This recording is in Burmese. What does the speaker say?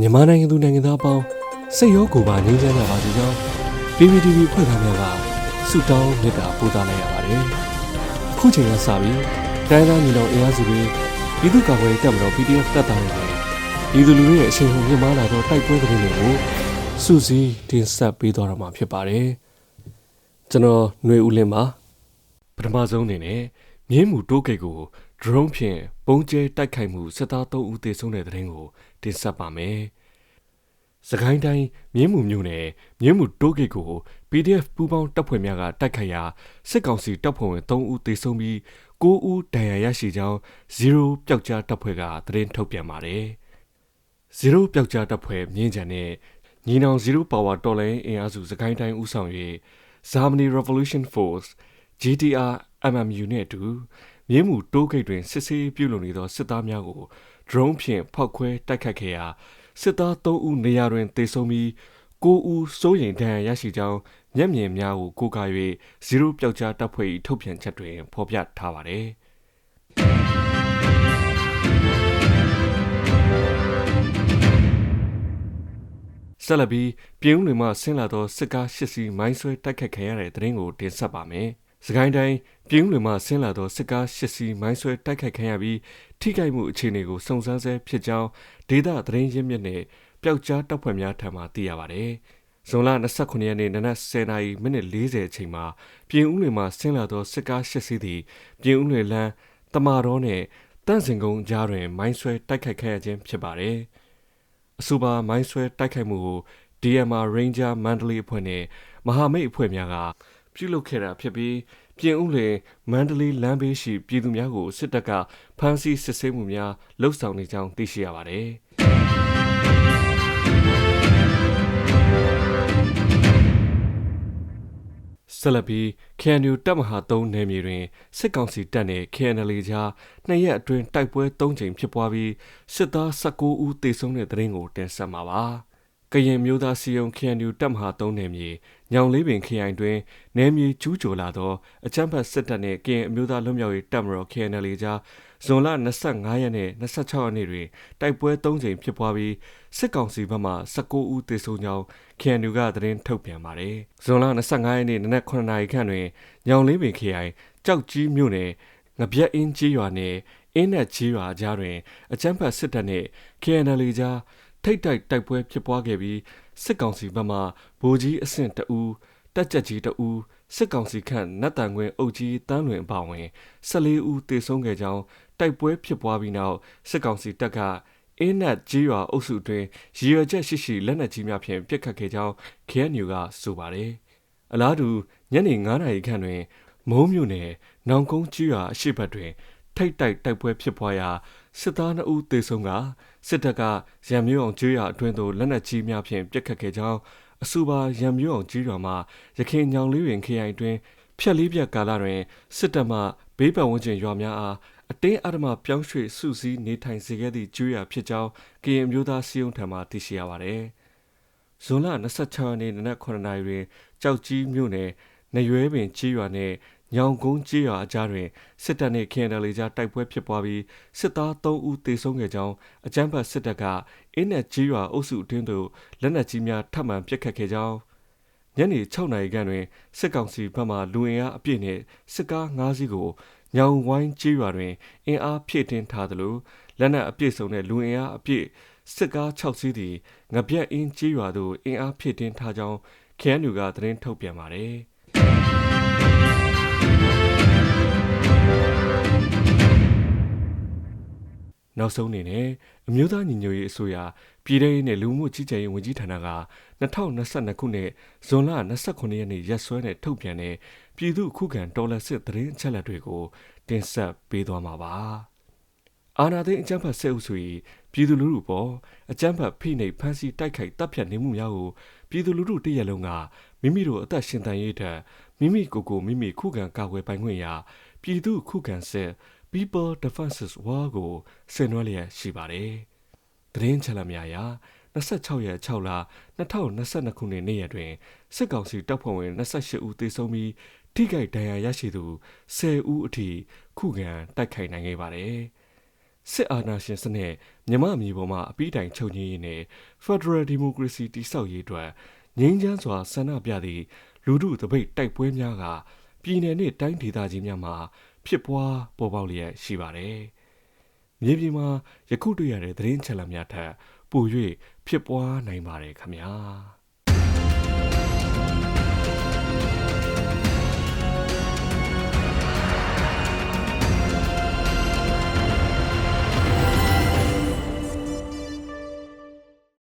မြန်မာနိုင်ငံသူနိုင်ငံသားအပေါင်းစိတ်ရောကိုယ်ပါငြိမ်းချမ်းကြပါစေကြောင်း PPTV ဖွဲ့သားများကဆုတောင်းမေတ္တာပို့သလိုက်ရပါတယ်။ခုချိန်ကစပြီးတိုင်းသားညီတော်အင်အားစုတွေပြည်သူ့ကာကွယ်ရေးတပ်မတော် PDF တပ်သားတွေနဲ့ပြည်သူလူထုရဲ့အရှိန်ဟုန်မြင့်မားလာသောတိုက်ပွဲသတင်းတွေကိုစုစည်းတင်ဆက်ပေးသွားတော့မှာဖြစ်ပါတယ်။ကျွန်တော်ຫນွေဦးလင်းပါပထမဆုံးအနေနဲ့မြင်းမူတိုးဂိတ်ကို drone ဖြင့်ပုံကျဲတိုက်ခိုက်မှုစစ်သား3ဦးသေဆုံးတဲ့တဲ့ရင်ကို တင်ဆက်ပါမယ်။စကိုင်းတိုင်းမြင်းမူမြို့နယ်မြင်းမူတိုးဂိတ်ကို PDF ပူးပေါင်းတပ်ဖွဲ့များကတိုက်ခိုက်ရာစစ်ကောင်စီတပ်ဖွဲ့ဝင်3ဦးသေဆုံးပြီး9ဦးဒဏ်ရာရရှိကြောင်း0ပျောက်ကြားတပ်ဖွဲ့ကသတင်းထုတ်ပြန်ပါတယ်။0ပျောက်ကြားတပ်ဖွဲ့မြင်းကြံတဲ့ညီနောင်0 Power တော်လိုင်းအင်အားစုစကိုင်းတိုင်းဦးဆောင်၍ Germany Revolution Force GTR MMU နဲ့အတူမြင်းမူတိုးဂိတ်တွင်စစ်ဆေးပြုလုပ်နေသောစစ်သားများကို drone ဖြင့်ဖောက်ခွဲတိုက်ခတ်ခဲ့ရာစစ်သား3ဦးနေရာတွင်သေဆုံးပြီး9ဦးစိုးရိမ်ဒဏ်ရာရရှိကြောင်းမျက်မြင်များကိုကိုးကား၍ဇီရိုပျောက်ကြားတပ်ဖွဲ့၏ထုတ်ပြန်ချက်တွင်ဖော်ပြထားပါသည်ဆက်လက်ပြီးပြည်ဦးလွင်မှဆင်းလာသောစစ်ကား၈စီးမိုင်းဆွဲတိုက်ခတ်ခံရတဲ့တဲ့ရင်ကိုတင်ဆက်ပါမယ်။ စကိုင်းတိုင်းပြင်းလွင်မှဆင်းလာသောစစ်ကား၈စီးမိုင်းဆွဲတိုက်ခိုက်ခံရပြီးထိခိုက်မှုအခြေအနေကိုစုံစမ်းဆဲဖြစ်ကြောင်းဒေသသတင်းရင်းမြစ်နဲ့ပျောက်ကြားတပ်ဖွဲ့များထံမှသိရပါဗျ။ဇွန်လ29ရက်နေ့နနက်10:40မိနစ်40အချိန်မှာပြင်ဦးလွင်မှဆင်းလာသောစစ်ကား၈စီးသည်ပြင်ဦးလွင်လမ်းတမာတော်နှင့်တန့်စင်ကုန်းကြားတွင် မိုင်းဆွဲတိုက်ခိုက်ခဲ့ရခြင်းဖြစ်ပါတယ်။အဆိုပါမိုင်းဆွဲတိုက်ခိုက်မှုကို DMR Ranger မန္တလေးအဖွဲ့နှင့်မဟာမိတ်အဖွဲ့များက ပြုလုပ်ခဲ့တာဖြစ်ပြီးပြင်ဦးလွင်မန္တလေးလမ်းဘေးရှိပြည်သူများကိုစစ်တပ်ကဖမ်းဆီးစစ်ဆေးမှုများလှုပ်ဆောင်နေကြောင်းသိရှိရပါတယ်။ဆလပီ KNU တပ်မဟာ3နယ်မြေတွင်စစ်ကောင်စီတပ်နှင့် KNL ကြားနှစ်ရက်အတွင်းတိုက်ပွဲ၃ကြိမ်ဖြစ်ပွားပြီးစစ်သား19ဦးသေဆုံးတဲ့တဲ့ရင်ကိုတင်ဆက်မှာပါ။ ကရင်မျိုးသားစီယုံ KNU တပ်မဟာ3နယ်မြေညောင်လေးပင်ခရိုင်တွင်နယ်မြေကျူးကျော်လာသောအကြမ်းဖက်စစ်တပ်နှင့်ကရင်အမျိုးသားလွတ်မြောက်ရေးတပ်မတော် KNL ကြားဇွန်လ25ရက်နဲ့26ရက်နေ့တွင်တိုက်ပွဲ3ကြိမ်ဖြစ်ပွားပြီးစစ်ကောင်စီဘက်မှ19ဦးသေဆုံးကြောင်း KNU ကသတင်းထုတ်ပြန်ပါတယ်။ဇွန်လ25ရက်နေ့နနက်9နာရီခန့်တွင်ညောင်လေးပင်ခရိုင်ကြောက်ကြီးမြို့နယ်ငပြက်အင်းကြီးရွာနှင့်အင်းနဲ့ကြီးရွာကြားတွင်အကြမ်းဖက်စစ်တပ်နှင့် KNL ကြား ထိတ်တိုက်တိုက်ပွဲဖြစ်ပွားခဲ့ပြီးစစ်ကောင်စီဘက်မှဗိုလ်ကြီးအဆင့်တအူးတက်ကြက်ကြီးတအူးစစ်ကောင်စီခန့်နတ်တန်ခွင်အုပ်ကြီးတန်းလွင်အပါဝင်14ဦးသေဆုံးခဲ့ကြောင်းတိုက်ပွဲဖြစ်ပွားပြီးနောက်စစ်ကောင်စီတပ်ကအင်းနတ်ကြီးရွာအုပ်စုတွင်ရည်ရွယ်ချက်ရှိရှိလက်နက်ကြီးများဖြင့်ပစ်ခတ်ခဲ့ကြောင်း KNU ကဆိုပါတယ်။အလားတူညနေ9:00နာရီခန့်တွင် မုံမြို့နယ်နောင်ကုန်းကြီးရွာအရှိတ်ဘက်တွင် ထိတ်တိုက်တိုက်ပွဲဖြစ်ပွားရာစစ်သား2ဦးသေဆုံးက စစ်တပ်ကရံမျိုးအောင်ကျွေးရအတွင်းသို့လက်နက်ကြီးများဖြင့်ပစ်ခတ်ခဲ့ကြောင်းအဆိုပါရံမျိုးအောင်ကျွေးတော်မှရခိုင်ညောင်လေးပင်ခရိုင်တွင်ဖြက်လေးပြက်ကာလတွင်စစ်တပ်မှဘေးပတ်ဝန်းကျင်ရွာများအားအတင်းအဓမ္မပြောင်းရွှေ့စုစည်းနေထိုင်စေခဲ့သည့်ကျွေးရဖြစ်ကြောင်းကရင်မျိုးသားစီယုံထံမှသိရှိရပါသည်။ဇွန်လ26ရက်နေ့နနက်9:00နာရီတွင်ကြောက်ကြီးမြို့နယ်နရွဲပင်ကြီးရွာနှင့် ညောင်ကုန်းကြေးရွာအကြားတွင်စစ်တပ်နှင့် KNL ကြားတိုက်ပွဲဖြစ်ပွားပြီးစစ်သား3ဦးသေဆုံးခဲ့ကြောင်းအကြမ်းဖက်စစ်တပ်ကအင်းနဲ့ကြေးရွာအုပ်စုအတွင်းသို့လက်နက်ကြီးများထပ်မံပစ်ခတ်ခဲ့ကြောင်းညနေ6နာရီခန့်တွင်စစ်ကောင်စီဘက်မှလူအင်အားအပြည့်နှင့်စစ်ကား5စီးကိုညောင်ဝိုင်းကြေးရွာတွင်အင်အားဖြည့်တင်းထားသလိုလက်နက်အပြည့်စုံတဲ့လူအင်အားအပြည့်စစ်ကား6စီးသည်ငပြက်အင်းကြေးရွာသို့အင်အားဖြည့်တင်းထားကြောင်း KNU ကသတင်းထုတ်ပြန်ပါတယ်။ နောက်ဆုံးအနေနဲ့အမျိုးသားညီညွတ်ရေးအစိုးရပြည်ထောင်ရေးနဲ့လူမှုကြီးကြပ်ရေးဝန်ကြီးဌာနက2022ခုနှစ်ဇွန်လ29ရက်နေ့ရက်စွဲနဲ့ထုတ်ပြန်တဲ့ပြည်သူ့ခုခံတော်လှန်စစ်သတင်းအချက်အလက်တွေကိုတင်ဆက်ပေးသွားမှာပါ။အာဏာသိမ်းအကြမ်းဖက်ဆဲအုပ်စု၏ပြည်သူလူထုပေါ်အကြမ်းဖက်ဖိနှိပ်ဖမ်းဆီးတိုက်ခိုက်တပ်ဖြတ်နေမှုများကိုပြည်သူလူထုတရက်လုံးကမိမိတို့အသက်ရှင်တန်ရေးထက်မိမိကိုယ်ကိုမိမိခုခံကာကွယ်ပိုင်ခွင့်ရာပြည်သူခုခံစစ် People Defenses War ကိုဆင်နွှဲလျက်ရှိပါတယ်။သတင်းချက်လက်များအရ26ရက်6လ2022ခုနှစ်နေ့ရက်တွင်စစ်ကောင်စီတပ်ဖွဲ့ဝင်28ဦးသေဆုံးပြီးထိခိုက်ဒဏ်ရာရရှိသူ10ဦးအထိခုခံတိုက်ခိုက်နိုင်ခဲ့ပါတယ်။စစ်အာဏာရှင်စနစ်မြမအမျိုးပေါ်မှာအပိတိုင်ချုပ်ငြိမ်းရေးနဲ့ Federal Democracy တိဆောက်ရေးအတွက်ငြိမ်းချမ်းစွာဆန္ဒပြသည့်လူထုတပိတ်တိုက်ပွဲများကပြည်내နှင့်တိုင်းဒေသကြီးများမှာ ဖြစ်ပွားပေါ်ပေါက်လျက်ရှိပါတယ်။မြေပြင်မှာယခုတွေ့ရတဲ့သတင်းချက်လက်များထက်ပို၍ဖြစ်ပွားနိုင်ပါတယ်ခင်ဗျာ။